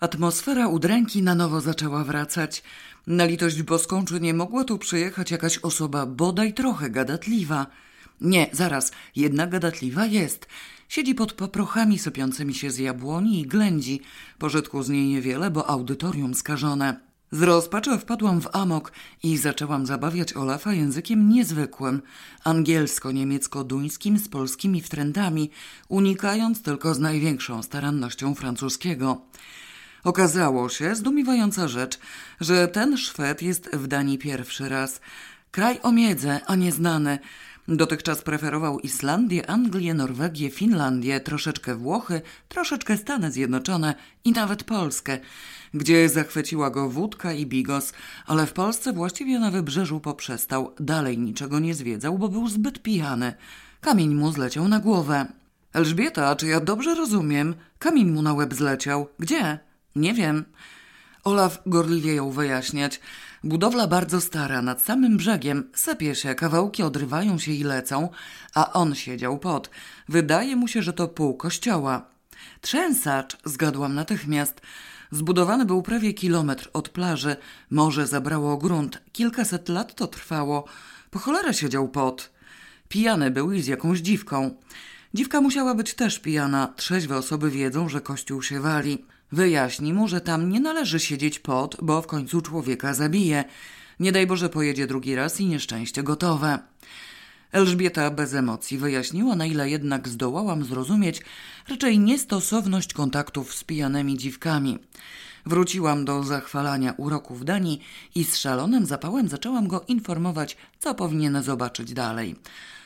Atmosfera udręki na nowo zaczęła wracać. Na litość boską, czy nie mogła tu przyjechać jakaś osoba bodaj trochę gadatliwa? Nie, zaraz, jedna gadatliwa jest. Siedzi pod paprochami sypiącymi się z jabłoni i ględzi. Pożytku z niej niewiele, bo audytorium skażone. Z rozpaczy wpadłam w amok i zaczęłam zabawiać Olafa językiem niezwykłym, angielsko-niemiecko-duńskim z polskimi wtrętami, unikając tylko z największą starannością francuskiego. Okazało się, zdumiewająca rzecz, że ten Szwed jest w Danii pierwszy raz. Kraj o miedze, a nieznany. Dotychczas preferował Islandię, Anglię, Norwegię, Finlandię, troszeczkę Włochy, troszeczkę Stany Zjednoczone i nawet Polskę, gdzie zachwyciła go wódka i bigos, ale w Polsce właściwie na wybrzeżu poprzestał, dalej niczego nie zwiedzał, bo był zbyt pijany. Kamień mu zleciał na głowę. Elżbieta, czy ja dobrze rozumiem? Kamień mu na łeb zleciał. Gdzie? Nie wiem. Olaf gorliwie ją wyjaśniać. Budowla bardzo stara, nad samym brzegiem, sypie się, kawałki odrywają się i lecą, a on siedział pod. Wydaje mu się, że to pół kościoła. Trzęsacz, zgadłam natychmiast. Zbudowany był prawie kilometr od plaży. Morze zabrało grunt. Kilkaset lat to trwało. Po cholerę siedział pod. Pijany był i z jakąś dziwką. Dziwka musiała być też pijana. Trzeźwe osoby wiedzą, że kościół się wali. Wyjaśni mu, że tam nie należy siedzieć pod, bo w końcu człowieka zabije. Nie daj Boże pojedzie drugi raz i nieszczęście gotowe. Elżbieta bez emocji wyjaśniła, na ile jednak zdołałam zrozumieć raczej niestosowność kontaktów z pijanymi dziwkami. Wróciłam do zachwalania uroków Danii i z szalonym zapałem zaczęłam go informować, co powinien zobaczyć dalej.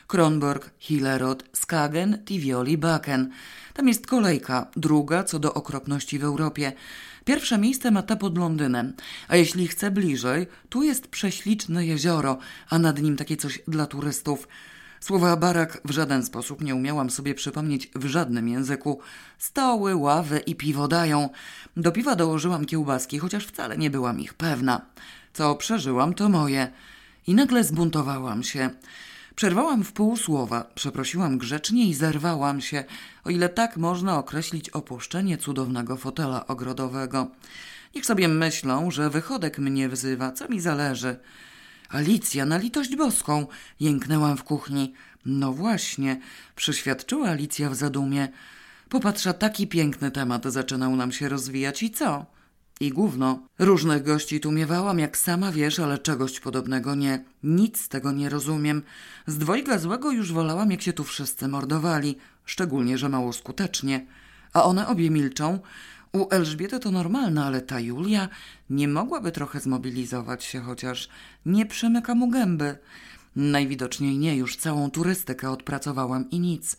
Kronborg, Hillerod, Skagen, Tivioli, Baken. Tam jest kolejka, druga co do okropności w Europie. Pierwsze miejsce ma ta pod Londynem, a jeśli chce bliżej, tu jest prześliczne jezioro, a nad nim takie coś dla turystów. Słowa barak w żaden sposób nie umiałam sobie przypomnieć w żadnym języku. Stoły, ławy i piwo dają. Do piwa dołożyłam kiełbaski, chociaż wcale nie byłam ich pewna. Co przeżyłam, to moje. I nagle zbuntowałam się. Przerwałam w pół słowa, przeprosiłam grzecznie i zerwałam się, o ile tak można określić opuszczenie cudownego fotela ogrodowego. Niech sobie myślą, że wychodek mnie wzywa, co mi zależy. Alicja, na litość boską, jęknęłam w kuchni. No właśnie, przyświadczyła Alicja w zadumie. Popatrza, taki piękny temat zaczynał nam się rozwijać i co? I gówno. Różnych gości tu miewałam, jak sama wiesz, ale czegoś podobnego nie. Nic z tego nie rozumiem. Z dwojga złego już wolałam, jak się tu wszyscy mordowali. Szczególnie, że mało skutecznie. A one obie milczą. U Elżbiety to normalne, ale ta Julia nie mogłaby trochę zmobilizować się, chociaż nie przemyka mu gęby. Najwidoczniej nie, już całą turystykę odpracowałam i nic.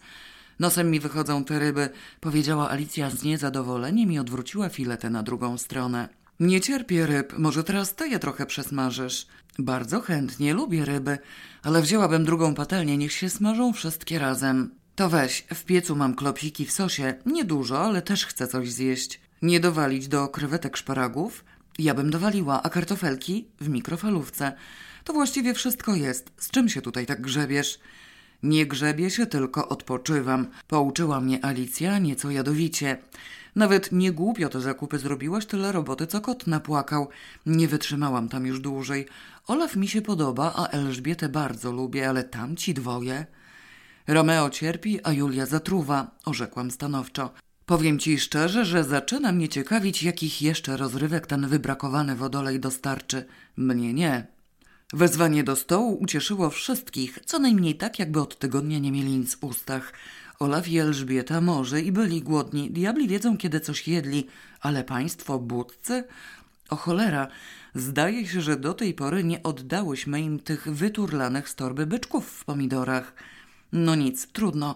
Nosem mi wychodzą te ryby, powiedziała Alicja z niezadowoleniem i odwróciła filetę na drugą stronę. Nie cierpię ryb, może teraz ty je trochę przesmażysz. Bardzo chętnie, lubię ryby, ale wzięłabym drugą patelnię, niech się smażą wszystkie razem. To weź, w piecu mam klopsiki w sosie, niedużo, ale też chcę coś zjeść. Nie dowalić do krewetek szparagów? Ja bym dowaliła, a kartofelki? W mikrofalówce. To właściwie wszystko jest. Z czym się tutaj tak grzebiesz? Nie grzebię się, tylko odpoczywam. Pouczyła mnie Alicja nieco jadowicie. Nawet nie głupio te zakupy zrobiłaś, tyle roboty, co kot napłakał. Nie wytrzymałam tam już dłużej. Olaf mi się podoba, a Elżbietę bardzo lubię, ale tamci dwoje... Romeo cierpi, a Julia zatruwa, orzekłam stanowczo. Powiem ci szczerze, że zaczyna mnie ciekawić, jakich jeszcze rozrywek ten wybrakowany wodolej dostarczy. Mnie nie. Wezwanie do stołu ucieszyło wszystkich, co najmniej tak, jakby od tygodnia nie mieli nic w ustach. Olaf i Elżbieta może i byli głodni, diabli wiedzą, kiedy coś jedli, ale państwo budcy? O cholera, zdaje się, że do tej pory nie oddałyśmy im tych wyturlanych z torby byczków w pomidorach. No nic, trudno.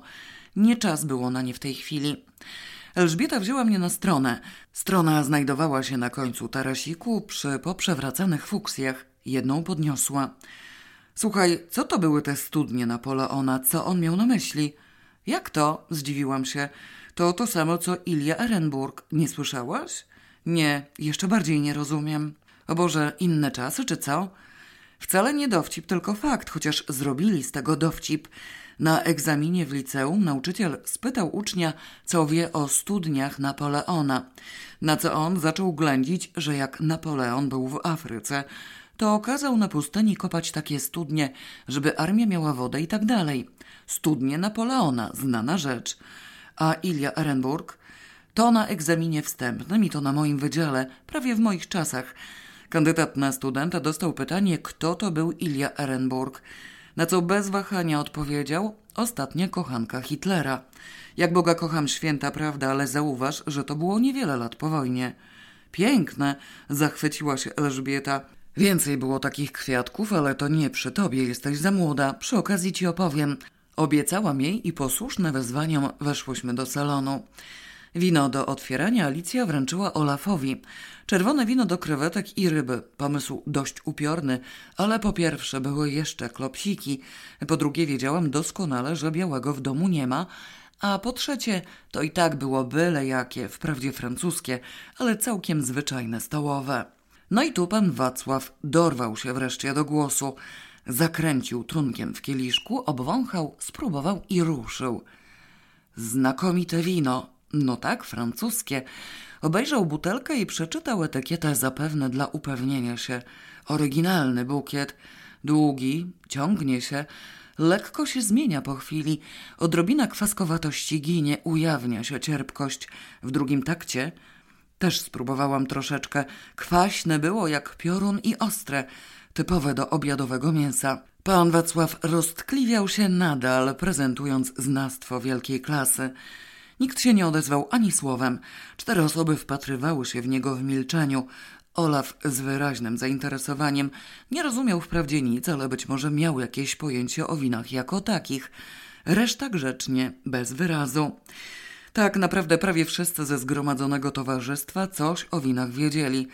Nie czas było na nie w tej chwili. Elżbieta wzięła mnie na stronę. Strona znajdowała się na końcu tarasiku przy poprzewracanych fuksjach. Jedną podniosła. Słuchaj, co to były te studnie Napoleona? Co on miał na myśli? Jak to? Zdziwiłam się. To to samo, co Ilia Ehrenburg. Nie słyszałaś? Nie, jeszcze bardziej nie rozumiem. O Boże, inne czasy, czy co? Wcale nie dowcip, tylko fakt, chociaż zrobili z tego dowcip. Na egzaminie w liceum nauczyciel spytał ucznia, co wie o studniach Napoleona, na co on zaczął ględzić, że jak Napoleon był w Afryce, to okazał na pustyni kopać takie studnie, żeby armia miała wodę i tak dalej. Studnie Napoleona, znana rzecz. A Ilia Ehrenburg? To na egzaminie wstępnym i to na moim wydziale, prawie w moich czasach. Kandydat na studenta dostał pytanie, kto to był Ilia Ehrenburg, na co bez wahania odpowiedział ostatnia kochanka Hitlera. Jak Boga kocham święta, prawda, ale zauważ, że to było niewiele lat po wojnie. Piękne, zachwyciła się Elżbieta. Więcej było takich kwiatków, ale to nie przy tobie, jesteś za młoda. Przy okazji ci opowiem. Obiecałam jej i posłuszne wezwaniom weszłyśmy do salonu. Wino do otwierania Alicja wręczyła Olafowi. Czerwone wino do krewetek i ryby. Pomysł dość upiorny, ale po pierwsze były jeszcze klopsiki, po drugie wiedziałam doskonale, że białego w domu nie ma, a po trzecie to i tak było byle jakie, wprawdzie francuskie, ale całkiem zwyczajne stołowe. No i tu pan Wacław dorwał się wreszcie do głosu. Zakręcił trunkiem w kieliszku, obwąchał, spróbował i ruszył. Znakomite wino, no tak, francuskie. Obejrzał butelkę i przeczytał etykietę zapewne dla upewnienia się. Oryginalny bukiet. Długi, ciągnie się, lekko się zmienia po chwili. Odrobina kwaskowatości ginie, ujawnia się cierpkość. W drugim takcie też spróbowałam troszeczkę. Kwaśne było jak piorun i ostre, typowe do obiadowego mięsa. Pan Wacław roztkliwiał się nadal, prezentując znastwo wielkiej klasy. Nikt się nie odezwał ani słowem. Cztery osoby wpatrywały się w niego w milczeniu. Olaf z wyraźnym zainteresowaniem nie rozumiał wprawdzie nic, ale być może miał jakieś pojęcie o winach jako takich. Reszta grzecznie, bez wyrazu. Tak naprawdę prawie wszyscy ze zgromadzonego towarzystwa coś o winach wiedzieli.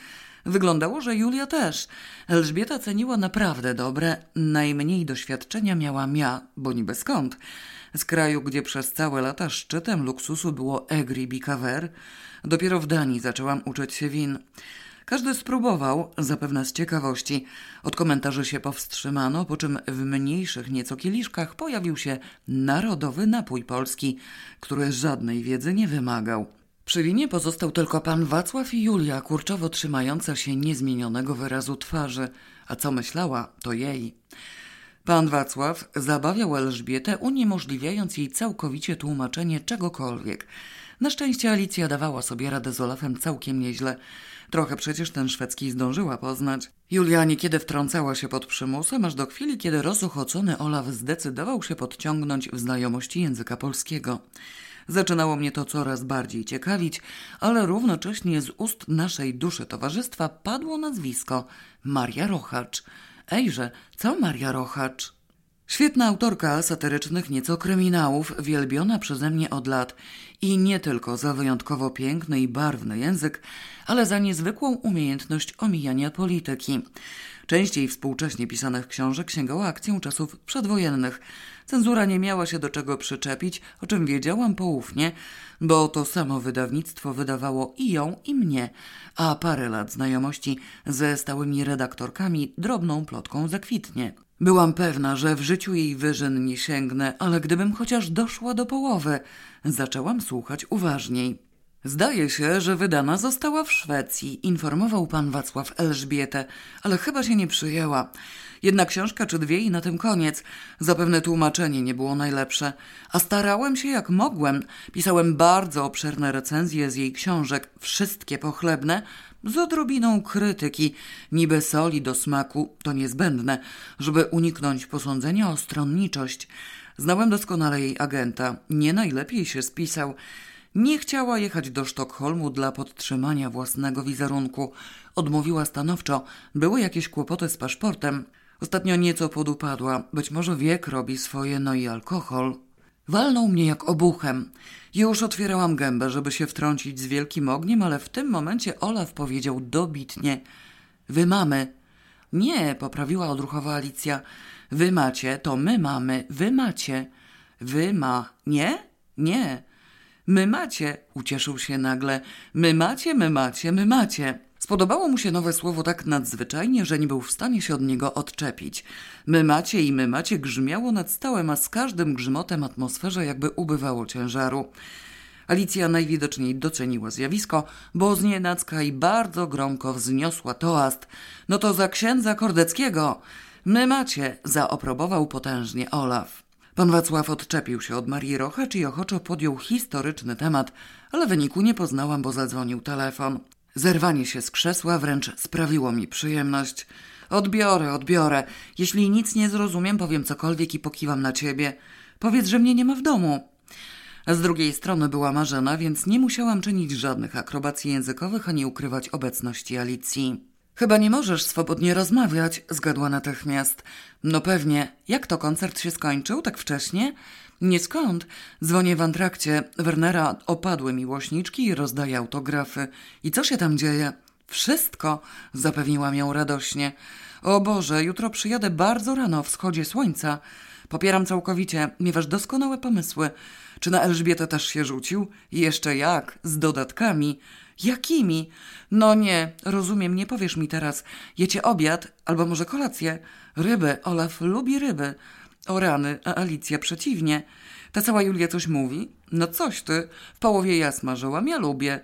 Wyglądało, że Julia też. Elżbieta ceniła naprawdę dobre, najmniej doświadczenia miała mia, bo niby skąd. Z kraju, gdzie przez całe lata szczytem luksusu było Egri Bicaver, dopiero w Danii zaczęłam uczyć się win. Każdy spróbował, zapewne z ciekawości. Od komentarzy się powstrzymano, po czym w mniejszych nieco kieliszkach pojawił się narodowy napój polski, który żadnej wiedzy nie wymagał. Przy winie pozostał tylko pan Wacław i Julia, kurczowo trzymająca się niezmienionego wyrazu twarzy, a co myślała, to jej. Pan Wacław zabawiał Elżbietę, uniemożliwiając jej całkowicie tłumaczenie czegokolwiek. Na szczęście Alicja dawała sobie radę z Olafem całkiem nieźle. Trochę przecież ten szwedzki zdążyła poznać. Julia niekiedy wtrącała się pod przymusem, aż do chwili, kiedy rozuchocony Olaf zdecydował się podciągnąć w znajomości języka polskiego. Zaczynało mnie to coraz bardziej ciekawić, ale równocześnie z ust naszej duszy towarzystwa padło nazwisko Maria Rochacz. Ejże, co Maria Rochacz? Świetna autorka satyrycznych nieco kryminałów, wielbiona przeze mnie od lat i nie tylko za wyjątkowo piękny i barwny język, ale za niezwykłą umiejętność omijania polityki. Częściej współcześnie pisanych książek sięgała akcją czasów przedwojennych. Cenzura nie miała się do czego przyczepić, o czym wiedziałam poufnie, bo to samo wydawnictwo wydawało i ją, i mnie, a parę lat znajomości ze stałymi redaktorkami drobną plotką zakwitnie. Byłam pewna, że w życiu jej wyżyn nie sięgnę, ale gdybym chociaż doszła do połowy, zaczęłam słuchać uważniej. Zdaje się, że wydana została w Szwecji, informował pan Wacław Elżbietę, ale chyba się nie przyjęła. Jedna książka czy dwie i na tym koniec. Zapewne tłumaczenie nie było najlepsze. A starałem się jak mogłem. Pisałem bardzo obszerne recenzje z jej książek, wszystkie pochlebne, z odrobiną krytyki, niby soli do smaku, to niezbędne, żeby uniknąć posądzenia o stronniczość. Znałem doskonale jej agenta, nie najlepiej się spisał. Nie chciała jechać do Sztokholmu dla podtrzymania własnego wizerunku. Odmówiła stanowczo. Były jakieś kłopoty z paszportem. Ostatnio nieco podupadła. Być może wiek robi swoje, no i alkohol. Walnął mnie jak obuchem. Już otwierałam gębę, żeby się wtrącić z wielkim ogniem, ale w tym momencie Olaf powiedział dobitnie: Wy mamy. Nie, poprawiła odruchowa Alicja. Wy macie, to my mamy, wy macie. Wy ma. Nie? Nie. My macie, ucieszył się nagle. My macie, my macie, my macie. Spodobało mu się nowe słowo tak nadzwyczajnie, że nie był w stanie się od niego odczepić. My macie i my macie grzmiało nad stałem, a z każdym grzmotem atmosferze jakby ubywało ciężaru. Alicja najwidoczniej doceniła zjawisko, bo z nienacka i bardzo gromko wzniosła toast. No to za księdza Kordeckiego! My macie! zaoprobował potężnie Olaf. Pan Wacław odczepił się od Marii Rochacz i ochoczo podjął historyczny temat, ale wyniku nie poznałam, bo zadzwonił telefon. Zerwanie się z krzesła wręcz sprawiło mi przyjemność. Odbiorę, odbiorę. Jeśli nic nie zrozumiem, powiem cokolwiek i pokiwam na ciebie. Powiedz, że mnie nie ma w domu. Z drugiej strony była Marzena, więc nie musiałam czynić żadnych akrobacji językowych ani ukrywać obecności Alicji. Chyba nie możesz swobodnie rozmawiać, zgadła natychmiast. No pewnie. Jak to koncert się skończył tak wcześnie? Nie skąd. Dzwonię w antrakcie. Wernera opadły miłośniczki i rozdaje autografy. I co się tam dzieje? Wszystko, zapewniłam ją radośnie. O Boże, jutro przyjadę bardzo rano wschodzie słońca. Popieram całkowicie, miewasz doskonałe pomysły. Czy na Elżbietę też się rzucił? Jeszcze jak, z dodatkami. Jakimi? No nie, rozumiem, nie powiesz mi teraz. Jecie obiad, albo może kolację. Ryby, Olaf lubi ryby. O rany, a Alicja przeciwnie. Ta cała Julia coś mówi? No coś ty. W połowie ja smażyłam, ja lubię.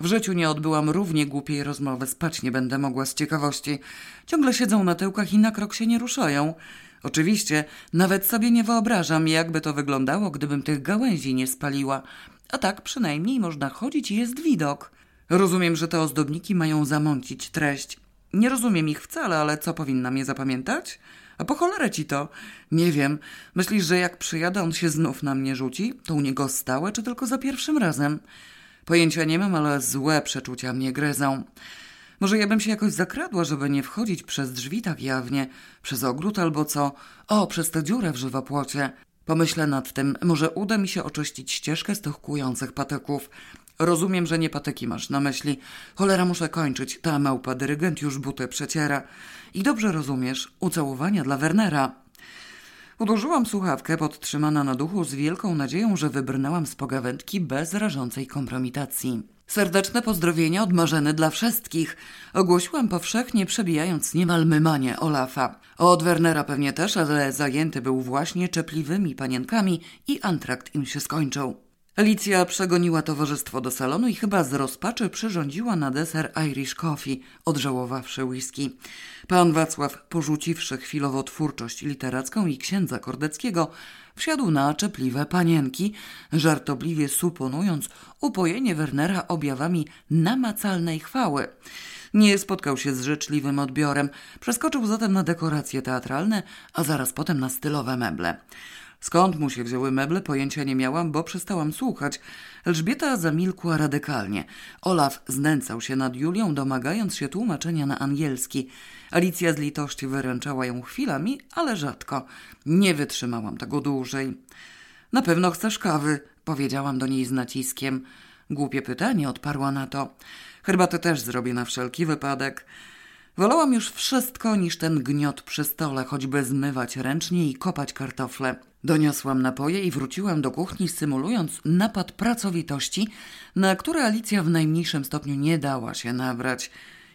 W życiu nie odbyłam równie głupiej rozmowy, spać nie będę mogła z ciekawości. Ciągle siedzą na tyłkach i na krok się nie ruszają. Oczywiście, nawet sobie nie wyobrażam, jakby to wyglądało, gdybym tych gałęzi nie spaliła. A tak przynajmniej można chodzić i jest widok. Rozumiem, że te ozdobniki mają zamącić treść. Nie rozumiem ich wcale, ale co powinnam je zapamiętać? A po cholerę ci to? Nie wiem. Myślisz, że jak przyjadę, on się znów na mnie rzuci? To u niego stałe, czy tylko za pierwszym razem? Pojęcia nie mam, ale złe przeczucia mnie gryzą. Może ja bym się jakoś zakradła, żeby nie wchodzić przez drzwi tak jawnie, przez ogród albo co? O, przez tę dziurę w żywopłocie. Pomyślę nad tym, może uda mi się oczyścić ścieżkę z tych kłujących patyków. Rozumiem, że nie patyki masz na myśli. Cholera, muszę kończyć. Ta małpa dyrygent już buty przeciera. I dobrze rozumiesz, ucałowania dla Wernera. Uderzyłam słuchawkę podtrzymana na duchu z wielką nadzieją, że wybrnęłam z pogawędki bez rażącej kompromitacji. Serdeczne pozdrowienia od Marzeny dla wszystkich. Ogłosiłam powszechnie, przebijając niemal mymanie Olafa. Od Wernera pewnie też, ale zajęty był właśnie czepliwymi panienkami i antrakt im się skończył. Alicja przegoniła towarzystwo do salonu i chyba z rozpaczy przyrządziła na deser Irish Coffee, odżałowawszy whisky. Pan Wacław, porzuciwszy chwilowo twórczość literacką i księdza Kordeckiego, wsiadł na czepliwe panienki, żartobliwie suponując upojenie Wernera objawami namacalnej chwały. Nie spotkał się z życzliwym odbiorem, przeskoczył zatem na dekoracje teatralne, a zaraz potem na stylowe meble. Skąd mu się wzięły meble, pojęcia nie miałam, bo przestałam słuchać. Elżbieta zamilkła radykalnie. Olaf znęcał się nad Julią, domagając się tłumaczenia na angielski. Alicja z litości wyręczała ją chwilami, ale rzadko. Nie wytrzymałam tego dłużej. Na pewno chcesz kawy, powiedziałam do niej z naciskiem. Głupie pytanie, odparła na to. Herbatę też zrobię na wszelki wypadek. Wolałam już wszystko niż ten gniot przy stole, choćby zmywać ręcznie i kopać kartofle. Doniosłam napoje i wróciłam do kuchni, symulując napad pracowitości, na który Alicja w najmniejszym stopniu nie dała się nabrać.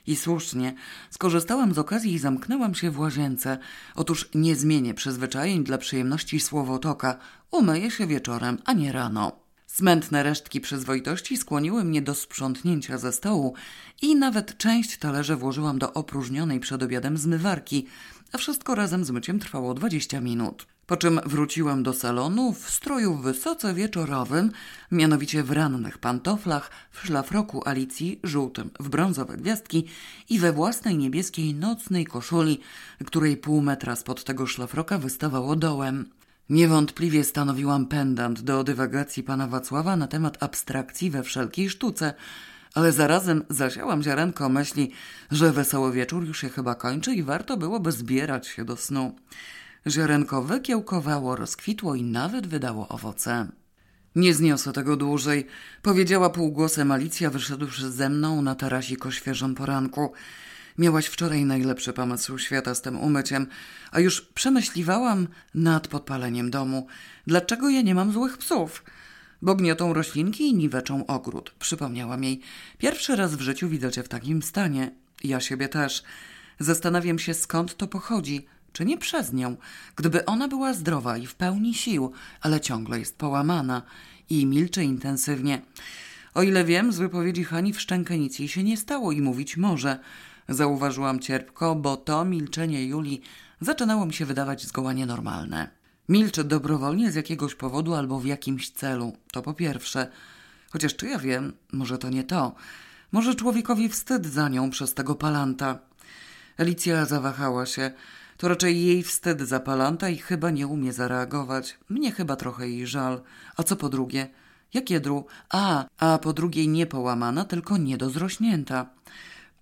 I słusznie, skorzystałam z okazji i zamknęłam się w łazience. Otóż nie zmienię przyzwyczajeń dla przyjemności słowotoka. Umyję się wieczorem, a nie rano. Smętne resztki przyzwoitości skłoniły mnie do sprzątnięcia ze stołu i nawet część talerzy włożyłam do opróżnionej przed obiadem zmywarki, a wszystko razem z myciem trwało 20 minut. Po czym wróciłam do salonu w stroju wysoce wieczorowym, mianowicie w rannych pantoflach, w szlafroku Alicji żółtym, w brązowe gwiazdki i we własnej niebieskiej nocnej koszuli, której pół metra spod tego szlafroka wystawało dołem. Niewątpliwie stanowiłam pendant do dywagacji pana Wacława na temat abstrakcji we wszelkiej sztuce, ale zarazem zasiałam ziarenko myśli, że wesoły wieczór już się chyba kończy i warto byłoby zbierać się do snu. Ziarenko wykiełkowało, rozkwitło i nawet wydało owoce. Nie zniosę tego dłużej, powiedziała półgłosem Alicja, wyszedłszy ze mną na tarasik o świeżym poranku. Miałaś wczoraj najlepszy pomysł świata z tym umyciem, a już przemyśliwałam nad podpaleniem domu. Dlaczego ja nie mam złych psów? bo gniotą roślinki i niweczą ogród. Przypomniałam jej. Pierwszy raz w życiu widzę cię w takim stanie. Ja siebie też. Zastanawiam się, skąd to pochodzi. Czy nie przez nią? Gdyby ona była zdrowa i w pełni sił, ale ciągle jest połamana i milczy intensywnie. O ile wiem, z wypowiedzi Hani w szczękę nic jej się nie stało i mówić może. Zauważyłam cierpko, bo to milczenie Julii zaczynało mi się wydawać zgoła nienormalne. Milczy dobrowolnie z jakiegoś powodu albo w jakimś celu. To po pierwsze. Chociaż czy ja wiem, może to nie to. Może człowiekowi wstyd za nią przez tego palanta. Alicja zawahała się. To raczej jej wstyd za palanta i chyba nie umie zareagować. Mnie chyba trochę jej żal. A co po drugie? Jakie dru? A, a po drugiej nie połamana, tylko niedozrośnięta.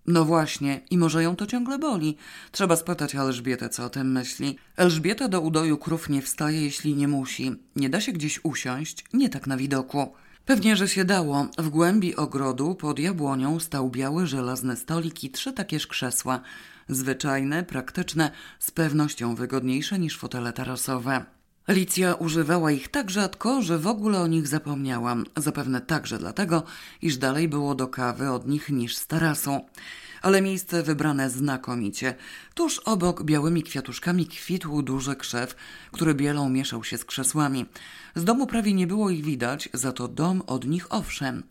No właśnie, i może ją to ciągle boli. Trzeba spytać Elżbietę, co o tym myśli. Elżbieta do udoju krów nie wstaje, jeśli nie musi. Nie da się gdzieś usiąść, nie tak na widoku. Pewnie, że się dało. W głębi ogrodu pod jabłonią stał biały żelazny stolik i trzy takież krzesła. Zwyczajne, praktyczne, z pewnością wygodniejsze niż fotele tarasowe. Alicja używała ich tak rzadko, że w ogóle o nich zapomniałam. Zapewne także dlatego, iż dalej było do kawy od nich niż z tarasu. Ale miejsce wybrane znakomicie. Tuż obok białymi kwiatuszkami kwitł duży krzew, który bielą mieszał się z krzesłami. Z domu prawie nie było ich widać, za to dom od nich owszem.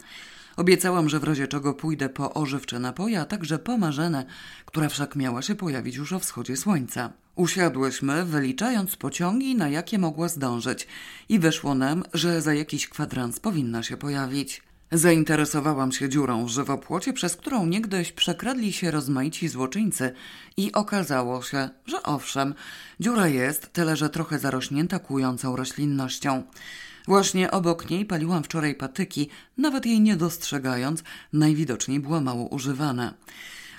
Obiecałam, że w razie czego pójdę po ożywcze napoje, a także po marzenę, która wszak miała się pojawić już o wschodzie słońca. Usiadłyśmy, wyliczając pociągi, na jakie mogła zdążyć i wyszło nam, że za jakiś kwadrans powinna się pojawić. Zainteresowałam się dziurą w żywopłocie, przez którą niegdyś przekradli się rozmaici złoczyńcy i okazało się, że owszem, dziura jest, tyle że trochę zarośnięta kłującą roślinnością. Właśnie obok niej paliłam wczoraj patyki, nawet jej nie dostrzegając, najwidoczniej była mało używana.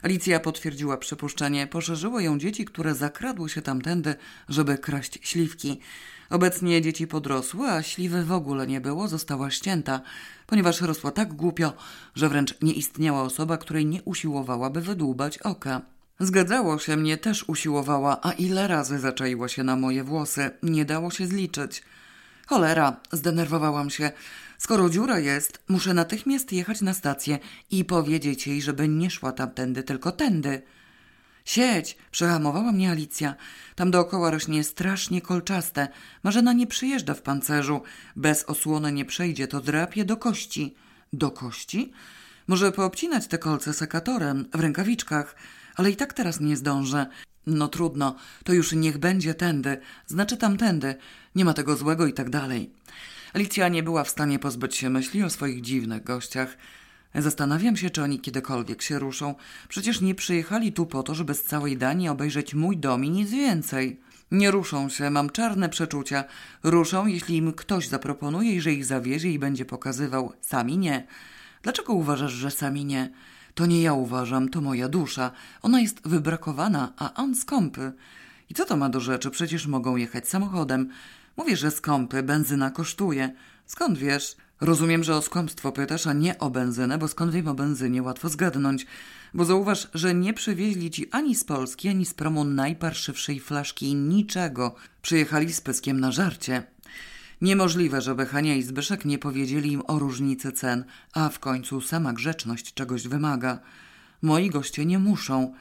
Alicja potwierdziła przypuszczenie. Poszerzyły ją dzieci, które zakradły się tamtędy, żeby kraść śliwki. Obecnie dzieci podrosły, a śliwy w ogóle nie było, została ścięta, ponieważ rosła tak głupio, że wręcz nie istniała osoba, której nie usiłowałaby wydłubać oka. Zgadzało się, mnie też usiłowała, a ile razy zaczaiła się na moje włosy, nie dało się zliczyć. Cholera, zdenerwowałam się. Skoro dziura jest, muszę natychmiast jechać na stację i powiedzieć jej, żeby nie szła tamtędy, tylko tędy. Sieć! Przehamowała mnie Alicja. Tam dookoła rośnie strasznie kolczaste. Marzena nie przyjeżdża w pancerzu. Bez osłony nie przejdzie, to drapie do kości. Do kości? Może poobcinać te kolce sekatorem, w rękawiczkach, ale i tak teraz nie zdążę. No trudno, to już niech będzie tędy, znaczy tamtędy, nie ma tego złego i tak dalej. Alicja nie była w stanie pozbyć się myśli o swoich dziwnych gościach. Zastanawiam się, czy oni kiedykolwiek się ruszą. Przecież nie przyjechali tu po to, żeby z całej Danii obejrzeć mój dom i nic więcej. Nie ruszą się, mam czarne przeczucia. Ruszą, jeśli im ktoś zaproponuje i że ich zawiezie i będzie pokazywał. Sami nie. Dlaczego uważasz, że sami nie? To nie ja uważam, to moja dusza. Ona jest wybrakowana, a on skąpy. I co to ma do rzeczy? Przecież mogą jechać samochodem. Mówię, że skąpy, benzyna kosztuje. Skąd wiesz? Rozumiem, że o skąpstwo pytasz, a nie o benzynę, bo skąd wiem o benzynie, łatwo zgadnąć. Bo zauważ, że nie przywieźli ci ani z Polski, ani z promu najparszywszej flaszki niczego. Przyjechali z pyskiem na żarcie. Niemożliwe, żeby Hania i Zbyszek nie powiedzieli im o różnicy cen, a w końcu sama grzeczność czegoś wymaga. Moi goście nie muszą.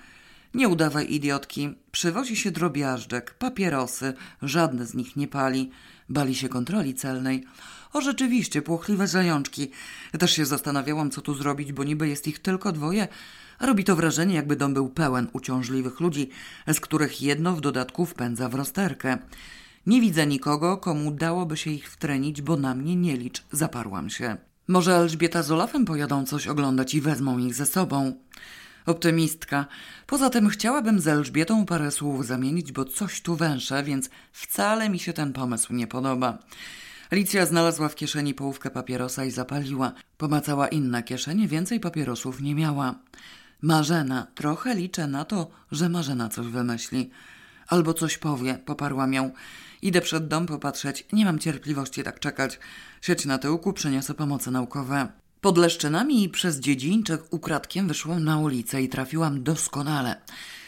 Nie udawaj idiotki. Przywozi się drobiażdżek, papierosy, żadne z nich nie pali. Bali się kontroli celnej. O rzeczywiście, płochliwe zajączki. Też się zastanawiałam, co tu zrobić, bo niby jest ich tylko dwoje, a robi to wrażenie, jakby dom był pełen uciążliwych ludzi, z których jedno w dodatku wpędza w rozterkę. Nie widzę nikogo, komu dałoby się ich wtrenić, bo na mnie nie licz, zaparłam się. Może Elżbieta z Olafem pojadą coś oglądać i wezmą ich ze sobą. Optymistka. Poza tym chciałabym z Elżbietą parę słów zamienić, bo coś tu węszę, więc wcale mi się ten pomysł nie podoba. Alicja znalazła w kieszeni połówkę papierosa i zapaliła. Pomacała inne kieszenie, więcej papierosów nie miała. Marzena. Trochę liczę na to, że Marzena coś wymyśli. Albo coś powie, poparłam ją. Idę przed dom popatrzeć, nie mam cierpliwości tak czekać. Sieć na tyłku, przyniosę pomoce naukowe. Pod Leszczynami i przez dziedzińczek ukradkiem wyszłam na ulicę i trafiłam doskonale.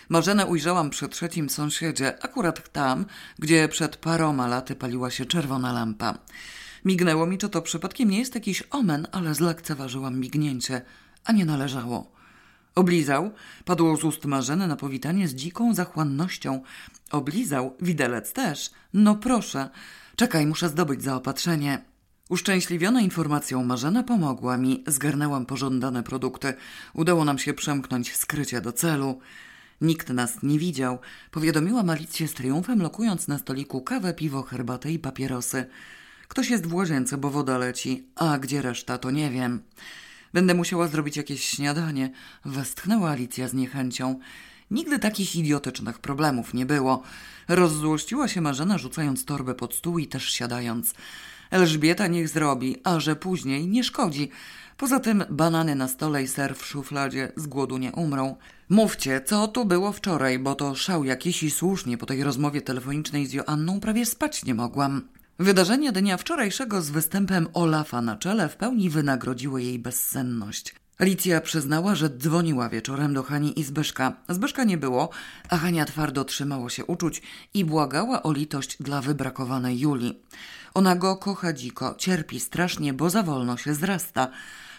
Marzenę ujrzałam przy trzecim sąsiedzie, akurat tam, gdzie przed paroma laty paliła się czerwona lampa. Mignęło mi, czy to przypadkiem nie jest jakiś omen, ale zlekceważyłam mignięcie, a nie należało. Oblizał, padło z ust Marzeny na powitanie z dziką zachłannością. Oblizał, widelec też. No proszę, czekaj, muszę zdobyć zaopatrzenie. Uszczęśliwiona informacją Marzena pomogła mi, zgarnęłam pożądane produkty. Udało nam się przemknąć skrycie do celu. Nikt nas nie widział. Powiadomiłam Alicję z triumfem, lokując na stoliku kawę, piwo, herbatę i papierosy. Ktoś jest w łazience, bo woda leci, a gdzie reszta, to nie wiem. Będę musiała zrobić jakieś śniadanie, westchnęła Alicja z niechęcią. Nigdy takich idiotycznych problemów nie było. Rozzłościła się Marzena, rzucając torbę pod stół i też siadając. Elżbieta niech zrobi, a że później nie szkodzi. Poza tym banany na stole i ser w szufladzie z głodu nie umrą. Mówcie, co tu było wczoraj, bo to szał jakiś i słusznie po tej rozmowie telefonicznej z Joanną prawie spać nie mogłam. Wydarzenia dnia wczorajszego z występem Olafa na czele w pełni wynagrodziły jej bezsenność. Alicja przyznała, że dzwoniła wieczorem do Hani i Zbyszka. Zbyszka nie było, a Hania twardo trzymało się uczuć i błagała o litość dla wybrakowanej Julii. Ona go kocha dziko, cierpi strasznie, bo za wolno się zrasta.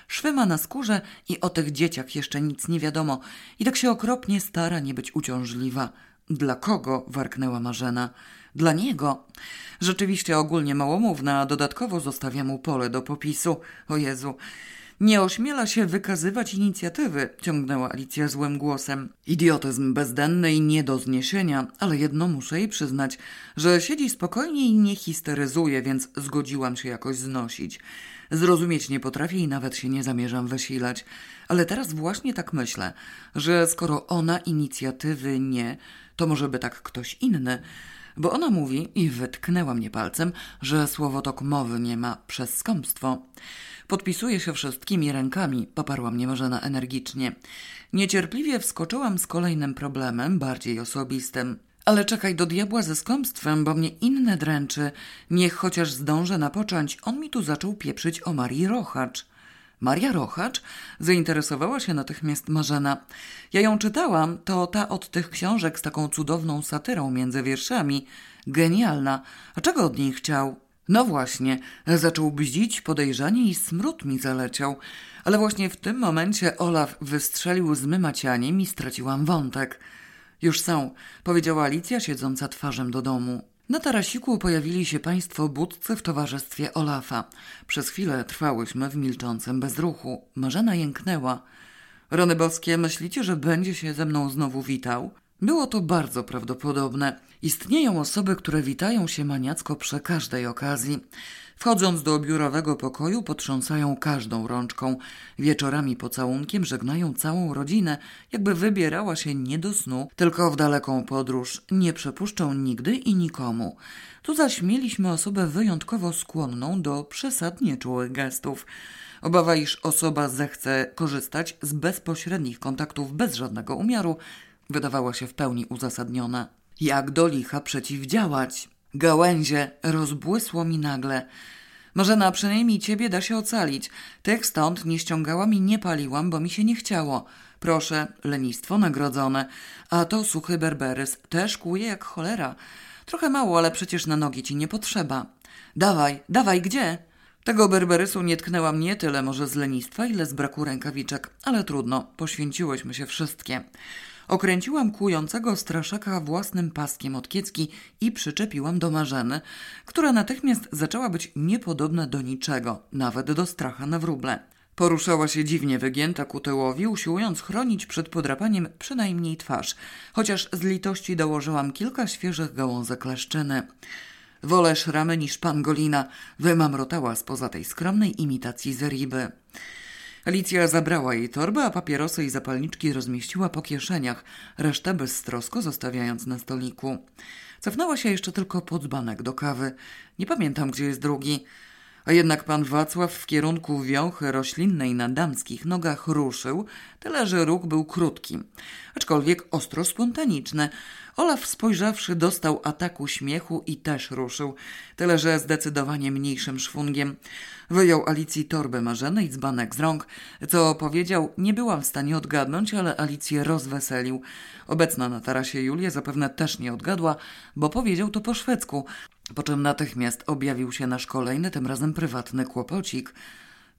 Szwy ma na skórze i o tych dzieciach jeszcze nic nie wiadomo i tak się okropnie stara nie być uciążliwa. Dla kogo? warknęła Marzena. Dla niego. Rzeczywiście ogólnie małomówna, a dodatkowo zostawia mu pole do popisu. O Jezu. Nie ośmiela się wykazywać inicjatywy, ciągnęła Alicja złym głosem. Idiotyzm bezdenny i nie do zniesienia, ale jedno muszę jej przyznać, że siedzi spokojnie i nie histeryzuje, więc zgodziłam się jakoś znosić. Zrozumieć nie potrafię i nawet się nie zamierzam wysilać. Ale teraz właśnie tak myślę, że skoro ona inicjatywy nie, to może by tak ktoś inny. Bo ona mówi, i wytknęła mnie palcem, że słowotok mowy nie ma przez skąpstwo. Podpisuje się wszystkimi rękami, poparła mnie Marzena energicznie. Niecierpliwie wskoczyłam z kolejnym problemem, bardziej osobistym. Ale czekaj do diabła ze skąpstwem, bo mnie inne dręczy. Niech chociaż zdążę napocząć, on mi tu zaczął pieprzyć o Marii Rochacz. Maria Rochacz? Zainteresowała się natychmiast Marzena. Ja ją czytałam, to ta od tych książek z taką cudowną satyrą między wierszami. Genialna. A czego od niej chciał? No właśnie, zaczął bździć podejrzanie i smród mi zaleciał. Ale właśnie w tym momencie Olaf wystrzelił z mymacianiem i straciłam wątek. Już są, powiedziała Alicja, siedząca twarzą do domu. Na tarasiku pojawili się państwo budcy w towarzystwie Olafa. Przez chwilę trwałyśmy w milczącym bezruchu. Marzena jęknęła. Rony boskie, myślicie, że będzie się ze mną znowu witał? Było to bardzo prawdopodobne. Istnieją osoby, które witają się maniacko przy każdej okazji. Wchodząc do biurowego pokoju, potrząsają każdą rączką. Wieczorami pocałunkiem żegnają całą rodzinę, jakby wybierała się nie do snu, tylko w daleką podróż. Nie przepuszczą nigdy i nikomu. Tu zaś mieliśmy osobę wyjątkowo skłonną do przesadnie czułych gestów. Obawa, iż osoba zechce korzystać z bezpośrednich kontaktów bez żadnego umiaru, wydawała się w pełni uzasadniona. Jak do licha przeciwdziałać? Gałęzie rozbłysło mi nagle. Marzena, przynajmniej ciebie da się ocalić. Tych stąd nie ściągałam i nie paliłam, bo mi się nie chciało. Proszę, lenistwo nagrodzone. A to suchy berberys też kłuje jak cholera. Trochę mało, ale przecież na nogi ci nie potrzeba. Dawaj, dawaj, gdzie? Tego berberysu nie tknęłam nie tyle może z lenistwa, ile z braku rękawiczek, ale trudno, poświęciłyśmy się wszystkie. Okręciłam kłującego straszaka własnym paskiem od kiecki i przyczepiłam do Marzeny, która natychmiast zaczęła być niepodobna do niczego, nawet do stracha na wróble. Poruszała się dziwnie wygięta ku tyłowi, usiłując chronić przed podrapaniem przynajmniej twarz, chociaż z litości dołożyłam kilka świeżych gałązek leszczyny. Wolę szramy niż pangolina, wymamrotała spoza tej skromnej imitacji zeriby. Alicja zabrała jej torbę, a papierosy i zapalniczki rozmieściła po kieszeniach, resztę beztrosko zostawiając na stoliku. Cofnęła się jeszcze tylko pod dzbanek do kawy. Nie pamiętam, gdzie jest drugi. A jednak pan Wacław w kierunku wiąchy roślinnej na damskich nogach ruszył, tyle że ruch był krótki, aczkolwiek ostro spontaniczny. Olaf spojrzawszy dostał ataku śmiechu i też ruszył, tyle że zdecydowanie mniejszym szwungiem. Wyjął Alicji torbę Marzeny i dzbanek z rąk. Co powiedział, nie byłam w stanie odgadnąć, ale Alicję rozweselił. Obecna na tarasie Julia zapewne też nie odgadła, bo powiedział to po szwedzku. Po czym natychmiast objawił się nasz kolejny, tym razem prywatny kłopocik.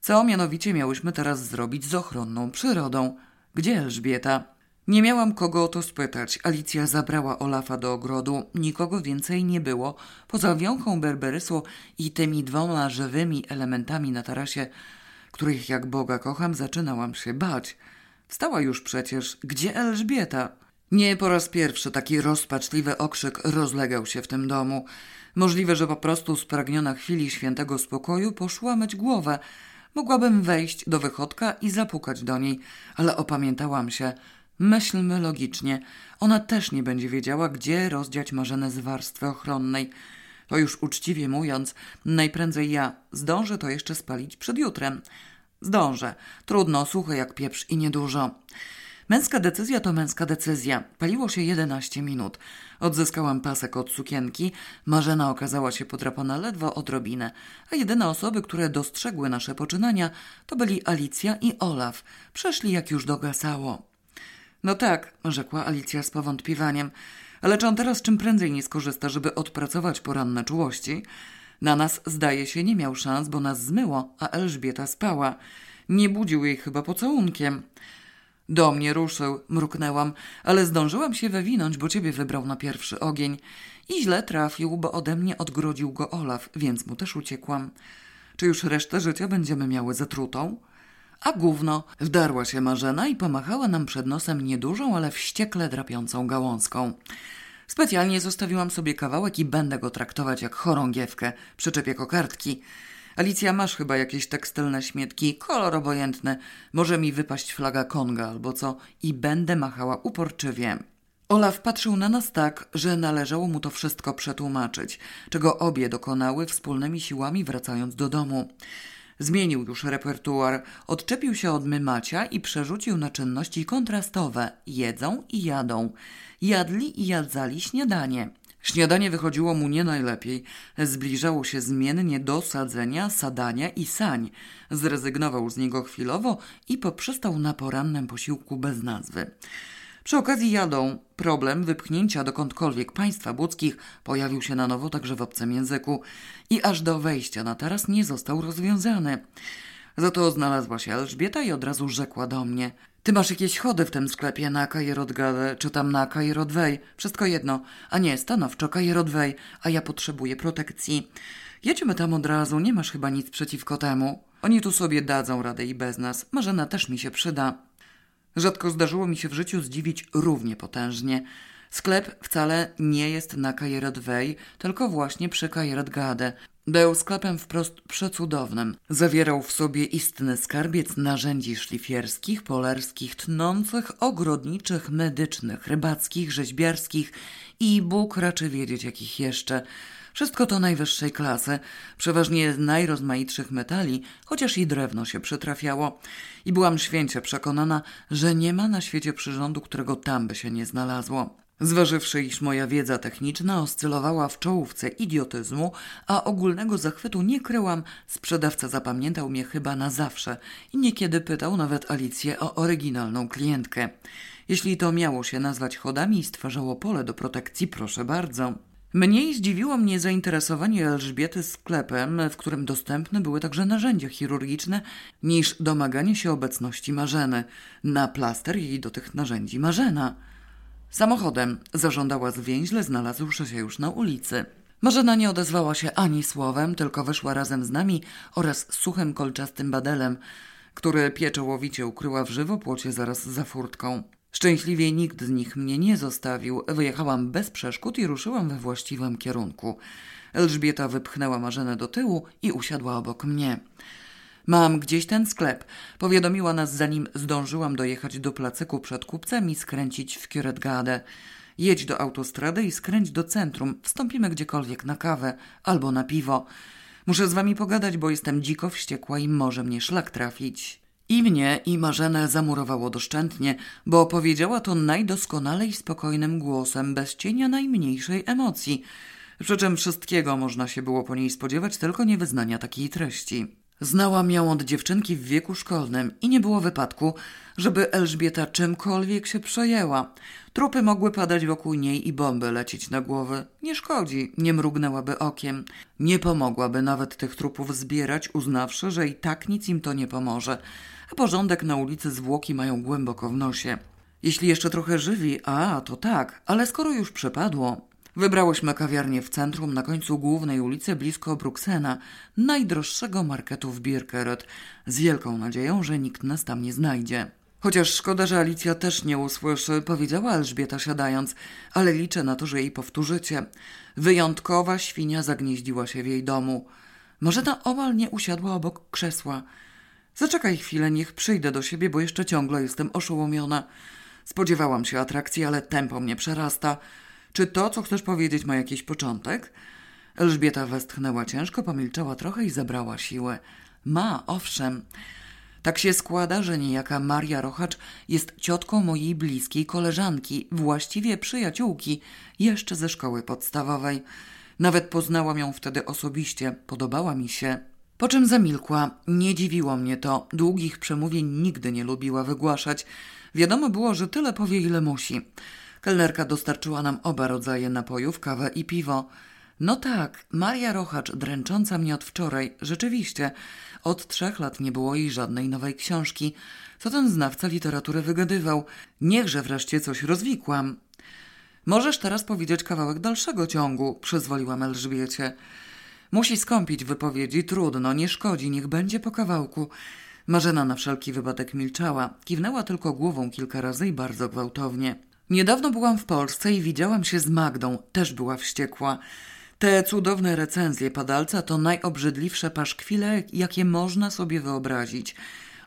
Co mianowicie miałyśmy teraz zrobić z ochronną przyrodą? Gdzie Elżbieta? Nie miałam kogo o to spytać. Alicja zabrała Olafa do ogrodu. Nikogo więcej nie było. Poza wiąchą berberysu i tymi dwoma żywymi elementami na tarasie, których jak Boga kocham, zaczynałam się bać. Wstała już przecież. Gdzie Elżbieta? Nie po raz pierwszy taki rozpaczliwy okrzyk rozlegał się w tym domu. Możliwe, że po prostu spragniona chwili świętego spokoju poszła myć głowę. Mogłabym wejść do wychodka i zapukać do niej, ale opamiętałam się. Myślmy logicznie. Ona też nie będzie wiedziała, gdzie rozdziać marzenę z warstwy ochronnej. To już uczciwie mówiąc, najprędzej ja zdążę to jeszcze spalić przed jutrem. Zdążę. Trudno, suche jak pieprz i niedużo. Męska decyzja to męska decyzja. Paliło się 11 minut. Odzyskałam pasek od sukienki. Marzena okazała się podrapana ledwo odrobinę, a jedyne osoby, które dostrzegły nasze poczynania, to byli Alicja i Olaf. Przeszli jak już dogasało. No tak, rzekła Alicja z powątpiewaniem, ale czy on teraz czym prędzej nie skorzysta, żeby odpracować poranne czułości? Na nas, zdaje się, nie miał szans, bo nas zmyło, a Elżbieta spała. Nie budził jej chyba pocałunkiem. Do mnie ruszył, mruknęłam, ale zdążyłam się wywinąć, bo ciebie wybrał na pierwszy ogień. I źle trafił, bo ode mnie odgrodził go Olaf, więc mu też uciekłam. Czy już resztę życia będziemy miały zatrutą? A gówno, wdarła się Marzena i pomachała nam przed nosem niedużą, ale wściekle drapiącą gałązką. Specjalnie zostawiłam sobie kawałek i będę go traktować jak chorągiewkę, przyczepię kokardki. Alicja, masz chyba jakieś tekstylne śmietki, kolor obojętny. Może mi wypaść flaga Konga albo co i będę machała uporczywie. Olaf patrzył na nas tak, że należało mu to wszystko przetłumaczyć, czego obie dokonały wspólnymi siłami wracając do domu. Zmienił już repertuar, odczepił się od mymacia i przerzucił na czynności kontrastowe. Jedzą i jadą. Jadli i jadzali śniadanie. Śniadanie wychodziło mu nie najlepiej. Zbliżało się zmiennie do sadzenia, sadania i sań. Zrezygnował z niego chwilowo i poprzestał na porannym posiłku bez nazwy. Przy okazji jadą problem wypchnięcia dokądkolwiek państwa łódzkich pojawił się na nowo także w obcym języku i aż do wejścia na taras nie został rozwiązany. Za to znalazła się Elżbieta i od razu rzekła do mnie – ty masz jakieś chody w tym sklepie na Kajerodgadę, czy tam na Kajerodwej. Wszystko jedno. A nie, stanowczo Kajerodwej, a ja potrzebuję protekcji. Jedźmy tam od razu, nie masz chyba nic przeciwko temu. Oni tu sobie dadzą radę i bez nas. Marzena też mi się przyda. Rzadko zdarzyło mi się w życiu zdziwić równie potężnie. Sklep wcale nie jest na Kajerodwej, tylko właśnie przy Kajerodgadę. Był sklepem wprost przecudownym. Zawierał w sobie istny skarbiec narzędzi szlifierskich, polerskich, tnących, ogrodniczych, medycznych, rybackich, rzeźbiarskich i Bóg raczy wiedzieć jakich jeszcze. Wszystko to najwyższej klasy, przeważnie z najrozmaitszych metali, chociaż i drewno się przytrafiało. I byłam święcie przekonana, że nie ma na świecie przyrządu, którego tam by się nie znalazło. Zważywszy, iż moja wiedza techniczna oscylowała w czołówce idiotyzmu, a ogólnego zachwytu nie kryłam, sprzedawca zapamiętał mnie chyba na zawsze i niekiedy pytał nawet Alicję o oryginalną klientkę. Jeśli to miało się nazwać chodami i stwarzało pole do protekcji, proszę bardzo. Mniej zdziwiło mnie zainteresowanie Elżbiety sklepem, w którym dostępne były także narzędzia chirurgiczne, niż domaganie się obecności Marzeny. Na plaster jej do tych narzędzi Marzena. Samochodem zażądała zwięźle, znalazłszy się już na ulicy. Marzena nie odezwała się ani słowem, tylko wyszła razem z nami oraz suchym kolczastym badelem, który pieczołowicie ukryła w żywopłocie zaraz za furtką. Szczęśliwie nikt z nich mnie nie zostawił. Wyjechałam bez przeszkód i ruszyłam we właściwym kierunku. Elżbieta wypchnęła Marzenę do tyłu i usiadła obok mnie. Mam gdzieś ten sklep. Powiadomiła nas, zanim zdążyłam dojechać do placyku przed kupcem i skręcić w Kieretgadę. Jedź do autostrady i skręć do centrum. Wstąpimy gdziekolwiek na kawę albo na piwo. Muszę z wami pogadać, bo jestem dziko wściekła i może mnie szlak trafić. I mnie, i Marzenę zamurowało doszczętnie, bo powiedziała to najdoskonalej spokojnym głosem, bez cienia najmniejszej emocji. Przy czym wszystkiego można się było po niej spodziewać, tylko nie wyznania takiej treści. Znałam ją od dziewczynki w wieku szkolnym i nie było wypadku, żeby Elżbieta czymkolwiek się przejęła. Trupy mogły padać wokół niej i bomby lecieć na głowy. Nie szkodzi, nie mrugnęłaby okiem. Nie pomogłaby nawet tych trupów zbierać, uznawszy, że i tak nic im to nie pomoże. A porządek na ulicy zwłoki mają głęboko w nosie. Jeśli jeszcze trochę żywi, a to tak, ale skoro już przepadło. Wybrałyśmy kawiarnię w centrum, na końcu głównej ulicy, blisko Bruksena, najdroższego marketu w Birkeret, z wielką nadzieją, że nikt nas tam nie znajdzie. Chociaż szkoda, że Alicja też nie usłyszy, powiedziała Elżbieta siadając, ale liczę na to, że jej powtórzycie. Wyjątkowa świnia zagnieździła się w jej domu. Może ta omal nie usiadła obok krzesła. Zaczekaj chwilę, niech przyjdę do siebie, bo jeszcze ciągle jestem oszołomiona. Spodziewałam się atrakcji, ale tempo mnie przerasta. Czy to, co chcesz powiedzieć, ma jakiś początek? Elżbieta westchnęła ciężko, pomilczała trochę i zabrała siłę. Ma, owszem. Tak się składa, że niejaka Maria Rochacz jest ciotką mojej bliskiej koleżanki, właściwie przyjaciółki, jeszcze ze szkoły podstawowej. Nawet poznałam ją wtedy osobiście, podobała mi się. Po czym zamilkła. Nie dziwiło mnie to. Długich przemówień nigdy nie lubiła wygłaszać. Wiadomo było, że tyle powie, ile musi. Kelnerka dostarczyła nam oba rodzaje napojów, kawę i piwo. No tak, Maria Rochacz, dręcząca mnie od wczoraj, rzeczywiście. Od trzech lat nie było jej żadnej nowej książki. Co ten znawca literatury wygadywał? Niechże wreszcie coś rozwikłam. Możesz teraz powiedzieć kawałek dalszego ciągu, przyzwoliłam Elżbiecie. Musi skąpić wypowiedzi, trudno, nie szkodzi, niech będzie po kawałku. Marzena na wszelki wypadek milczała, kiwnęła tylko głową kilka razy i bardzo gwałtownie. Niedawno byłam w Polsce i widziałam się z Magdą, też była wściekła. Te cudowne recenzje padalca to najobrzydliwsze paszkwile, jakie można sobie wyobrazić.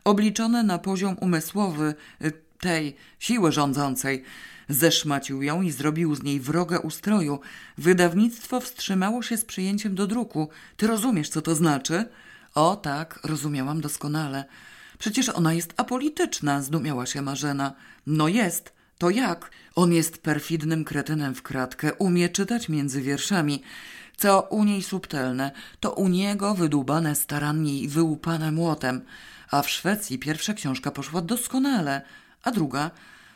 Obliczone na poziom umysłowy y, tej siły rządzącej. Zeszmacił ją i zrobił z niej wrogę ustroju. Wydawnictwo wstrzymało się z przyjęciem do druku. Ty rozumiesz, co to znaczy? O tak, rozumiałam doskonale. Przecież ona jest apolityczna, zdumiała się Marzena. No jest. To jak? On jest perfidnym kretynem w kratkę, umie czytać między wierszami. Co u niej subtelne, to u niego wydłubane starannie i wyłupane młotem. A w Szwecji pierwsza książka poszła doskonale, a druga...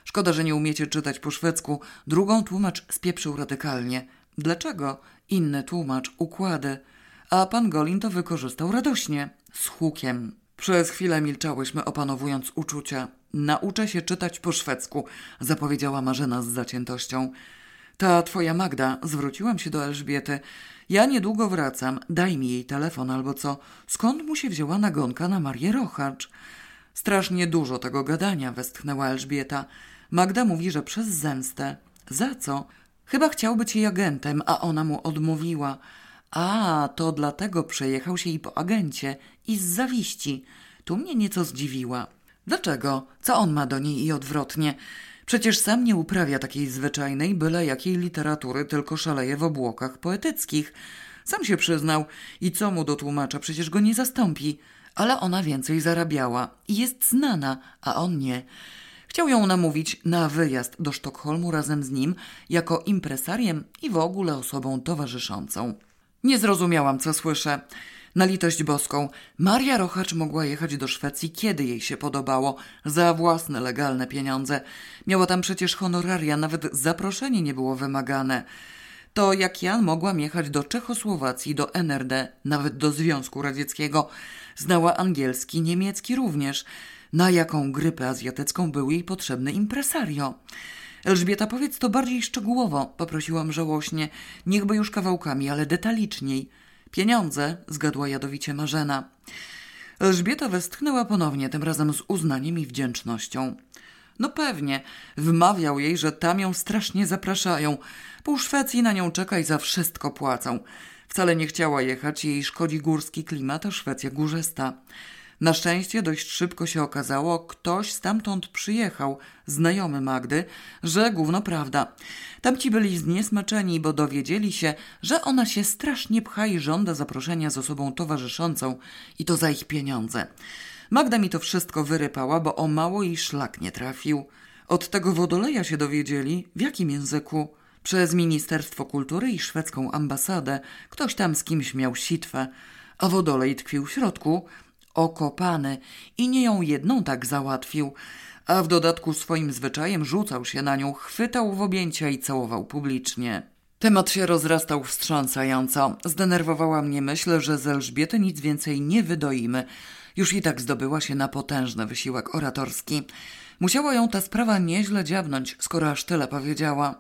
Szkoda, że nie umiecie czytać po szwedzku. Drugą tłumacz spieprzył radykalnie. Dlaczego? Inny tłumacz, układy. A pan Golin to wykorzystał radośnie, z hukiem. Przez chwilę milczałyśmy, opanowując uczucia. Nauczę się czytać po szwedzku, zapowiedziała Marzena z zaciętością. Ta twoja Magda, zwróciłam się do Elżbiety. Ja niedługo wracam, daj mi jej telefon albo co. Skąd mu się wzięła nagonka na Marię Rochacz? Strasznie dużo tego gadania, westchnęła Elżbieta. Magda mówi, że przez zemstę. Za co? Chyba chciał być jej agentem, a ona mu odmówiła. A, to dlatego przejechał się i po agencie i z zawiści. Tu mnie nieco zdziwiła. Dlaczego? Co on ma do niej i odwrotnie? Przecież sam nie uprawia takiej zwyczajnej, byle jakiej literatury, tylko szaleje w obłokach poetyckich. Sam się przyznał. I co mu do tłumacza? Przecież go nie zastąpi. Ale ona więcej zarabiała i jest znana, a on nie. Chciał ją namówić na wyjazd do Sztokholmu razem z nim, jako impresariem i w ogóle osobą towarzyszącą. Nie zrozumiałam, co słyszę. Na litość boską, Maria Rochacz mogła jechać do Szwecji, kiedy jej się podobało, za własne legalne pieniądze. Miała tam przecież honoraria, nawet zaproszenie nie było wymagane. To jak ja mogłam jechać do Czechosłowacji, do NRD, nawet do Związku Radzieckiego. Znała angielski, niemiecki również. Na jaką grypę azjatycką był jej potrzebny impresario? Elżbieta, powiedz to bardziej szczegółowo, poprosiłam żałośnie. Niechby już kawałkami, ale detaliczniej. Pieniądze, zgadła jadowicie Marzena. Elżbieta westchnęła ponownie, tym razem z uznaniem i wdzięcznością. No pewnie, wmawiał jej, że tam ją strasznie zapraszają. Pół Szwecji na nią czeka i za wszystko płacą. Wcale nie chciała jechać, jej szkodzi górski klimat, a Szwecja górzesta. Na szczęście dość szybko się okazało, ktoś stamtąd przyjechał, znajomy Magdy, że gówno prawda. Tamci byli zniesmaczeni, bo dowiedzieli się, że ona się strasznie pcha i żąda zaproszenia z osobą towarzyszącą i to za ich pieniądze. Magda mi to wszystko wyrypała, bo o mało jej szlak nie trafił. Od tego wodoleja się dowiedzieli, w jakim języku. Przez Ministerstwo Kultury i szwedzką ambasadę ktoś tam z kimś miał sitwę, a wodolej tkwił w środku, okopany i nie ją jedną tak załatwił, a w dodatku swoim zwyczajem rzucał się na nią, chwytał w objęcia i całował publicznie. Temat się rozrastał wstrząsająco. Zdenerwowała mnie myśl, że z Elżbiety nic więcej nie wydoimy. Już i tak zdobyła się na potężny wysiłek oratorski. Musiała ją ta sprawa nieźle dziabnąć, skoro aż tyle powiedziała.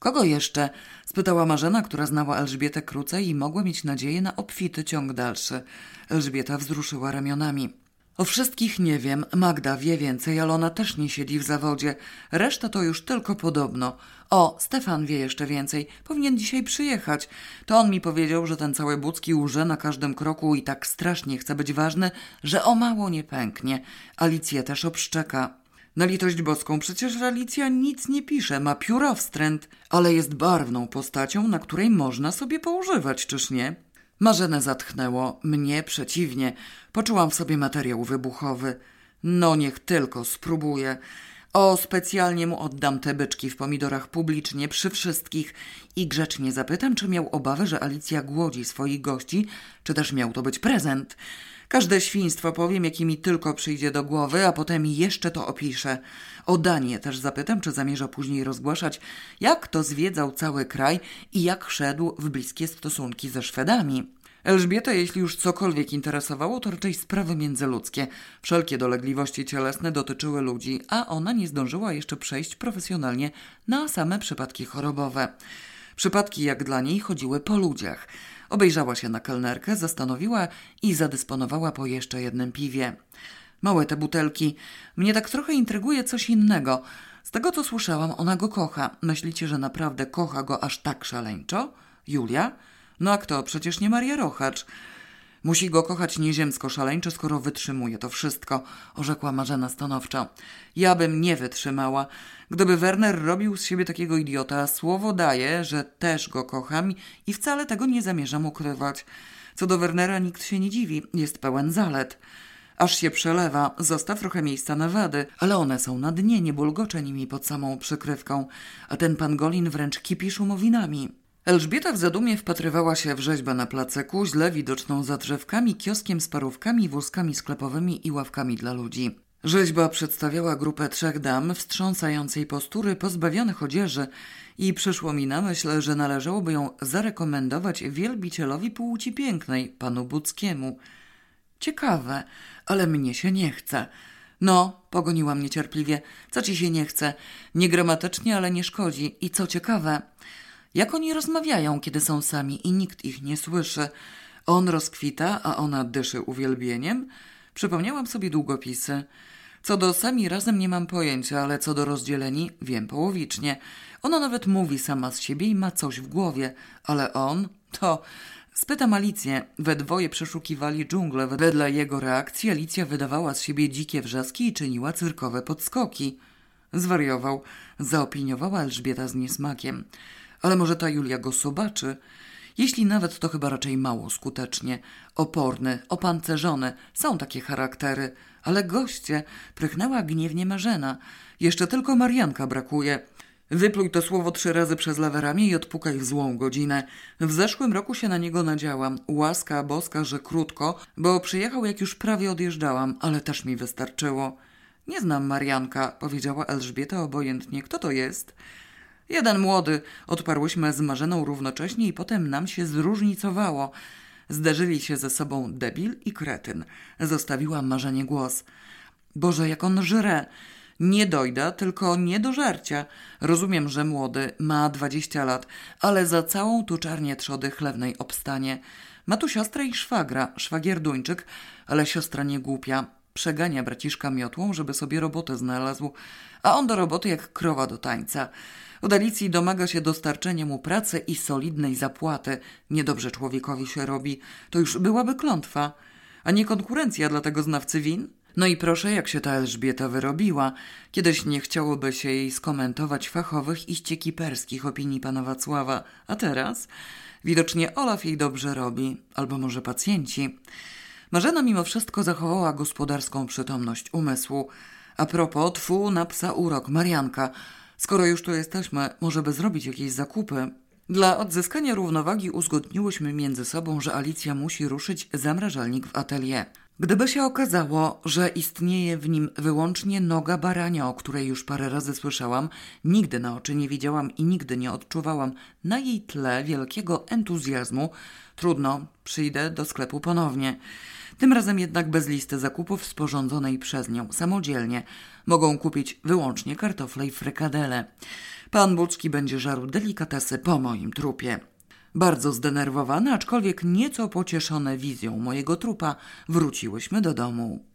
Kogo jeszcze? spytała Marzena, która znała Elżbietę krócej i mogła mieć nadzieję na obfity ciąg dalszy. Elżbieta wzruszyła ramionami. O wszystkich nie wiem, Magda wie więcej, ale ona też nie siedzi w zawodzie. Reszta to już tylko podobno. O, Stefan wie jeszcze więcej. Powinien dzisiaj przyjechać. To on mi powiedział, że ten cały Bucki łże na każdym kroku i tak strasznie chce być ważny, że o mało nie pęknie. Alicję też obszczeka. Na litość boską przecież Alicja nic nie pisze, ma pióro wstręt, ale jest barwną postacią, na której można sobie poużywać, czyż nie? Marzenę zatchnęło, mnie przeciwnie. Poczułam w sobie materiał wybuchowy. No niech tylko spróbuję. O, specjalnie mu oddam te byczki w pomidorach publicznie, przy wszystkich i grzecznie zapytam, czy miał obawę, że Alicja głodzi swoich gości, czy też miał to być prezent. Każde świństwo powiem, jakie mi tylko przyjdzie do głowy, a potem jeszcze to opiszę. O Danię też zapytam, czy zamierza później rozgłaszać, jak to zwiedzał cały kraj i jak szedł w bliskie stosunki ze Szwedami. Elżbieta, jeśli już cokolwiek interesowało, to raczej sprawy międzyludzkie. Wszelkie dolegliwości cielesne dotyczyły ludzi, a ona nie zdążyła jeszcze przejść profesjonalnie na same przypadki chorobowe. Przypadki, jak dla niej, chodziły po ludziach. Obejrzała się na kelnerkę, zastanowiła i zadysponowała po jeszcze jednym piwie. Małe te butelki. Mnie tak trochę intryguje coś innego. Z tego, co słyszałam, ona go kocha. Myślicie, że naprawdę kocha go aż tak szaleńczo? Julia? No a kto? Przecież nie Maria Rochacz. Musi go kochać nieziemsko szaleńczo, skoro wytrzymuje to wszystko, orzekła Marzena stanowczo. Ja bym nie wytrzymała. Gdyby Werner robił z siebie takiego idiota, słowo daje, że też go kocham i wcale tego nie zamierzam ukrywać. Co do Wernera nikt się nie dziwi, jest pełen zalet. Aż się przelewa, zostaw trochę miejsca na wady, ale one są na dnie, nie bulgocze nimi pod samą przykrywką, a ten pan Golin wręcz kipi szumowinami. Elżbieta w zadumie wpatrywała się w rzeźbę na placeku, źle widoczną za drzewkami, kioskiem z parówkami, wózkami sklepowymi i ławkami dla ludzi. Rzeźba przedstawiała grupę trzech dam wstrząsającej postury, pozbawionych odzieży i przyszło mi na myśl, że należałoby ją zarekomendować wielbicielowi płci pięknej, panu Buckiemu. Ciekawe, ale mnie się nie chce. No, pogoniła mnie cierpliwie. Co ci się nie chce? Niegramatycznie, ale nie szkodzi. I co ciekawe, jak oni rozmawiają, kiedy są sami i nikt ich nie słyszy? On rozkwita, a ona dyszy uwielbieniem? Przypomniałam sobie długopisy. Co do sami razem nie mam pojęcia, ale co do rozdzieleni wiem połowicznie. Ona nawet mówi sama z siebie i ma coś w głowie, ale on to... Spytam Alicję. We dwoje przeszukiwali dżunglę. Wedle jego reakcji Alicja wydawała z siebie dzikie wrzaski i czyniła cyrkowe podskoki. Zwariował. Zaopiniowała Elżbieta z niesmakiem. Ale może ta Julia go zobaczy? Jeśli nawet, to chyba raczej mało skutecznie. Oporny, opancerzony, są takie charaktery. Ale goście, prychnęła gniewnie Marzena. Jeszcze tylko Marianka brakuje. Wypluj to słowo trzy razy przez lewe ramię i odpukaj w złą godzinę. W zeszłym roku się na niego nadziałam. Łaska boska, że krótko, bo przyjechał jak już prawie odjeżdżałam, ale też mi wystarczyło. Nie znam Marianka, powiedziała Elżbieta obojętnie. Kto to jest? Jeden młody, odparłyśmy z Marzeną równocześnie i potem nam się zróżnicowało. Zderzyli się ze sobą debil i kretyn. Zostawiłam Marzenie głos. Boże, jak on żre! Nie dojda, tylko nie do żarcia. Rozumiem, że młody, ma dwadzieścia lat, ale za całą tu czarnie trzody chlewnej obstanie. Ma tu siostrę i szwagra, szwagier Duńczyk, ale siostra nie głupia. Przegania braciszka miotłą, żeby sobie robotę znalazł, a on do roboty jak krowa do tańca. Od Alicji domaga się dostarczenia mu pracy i solidnej zapłaty. Niedobrze człowiekowi się robi. To już byłaby klątwa, a nie konkurencja dla tego znawcy win? No i proszę, jak się ta Elżbieta wyrobiła. Kiedyś nie chciałoby się jej skomentować fachowych i ściekiperskich opinii pana Wacława, a teraz widocznie Olaf jej dobrze robi, albo może pacjenci. Marzena mimo wszystko zachowała gospodarską przytomność umysłu. A propos, tfu na psa urok, Marianka – Skoro już tu jesteśmy, może by zrobić jakieś zakupy. Dla odzyskania równowagi uzgodniłyśmy między sobą, że Alicja musi ruszyć zamrażalnik w atelier. Gdyby się okazało, że istnieje w nim wyłącznie noga barania, o której już parę razy słyszałam, nigdy na oczy nie widziałam i nigdy nie odczuwałam na jej tle wielkiego entuzjazmu, trudno, przyjdę do sklepu ponownie. Tym razem jednak bez listy zakupów sporządzonej przez nią samodzielnie. Mogą kupić wyłącznie kartofle i frykadele. Pan Buczki będzie żarł delikatesy po moim trupie. Bardzo zdenerwowane, aczkolwiek nieco pocieszone wizją mojego trupa, wróciłyśmy do domu.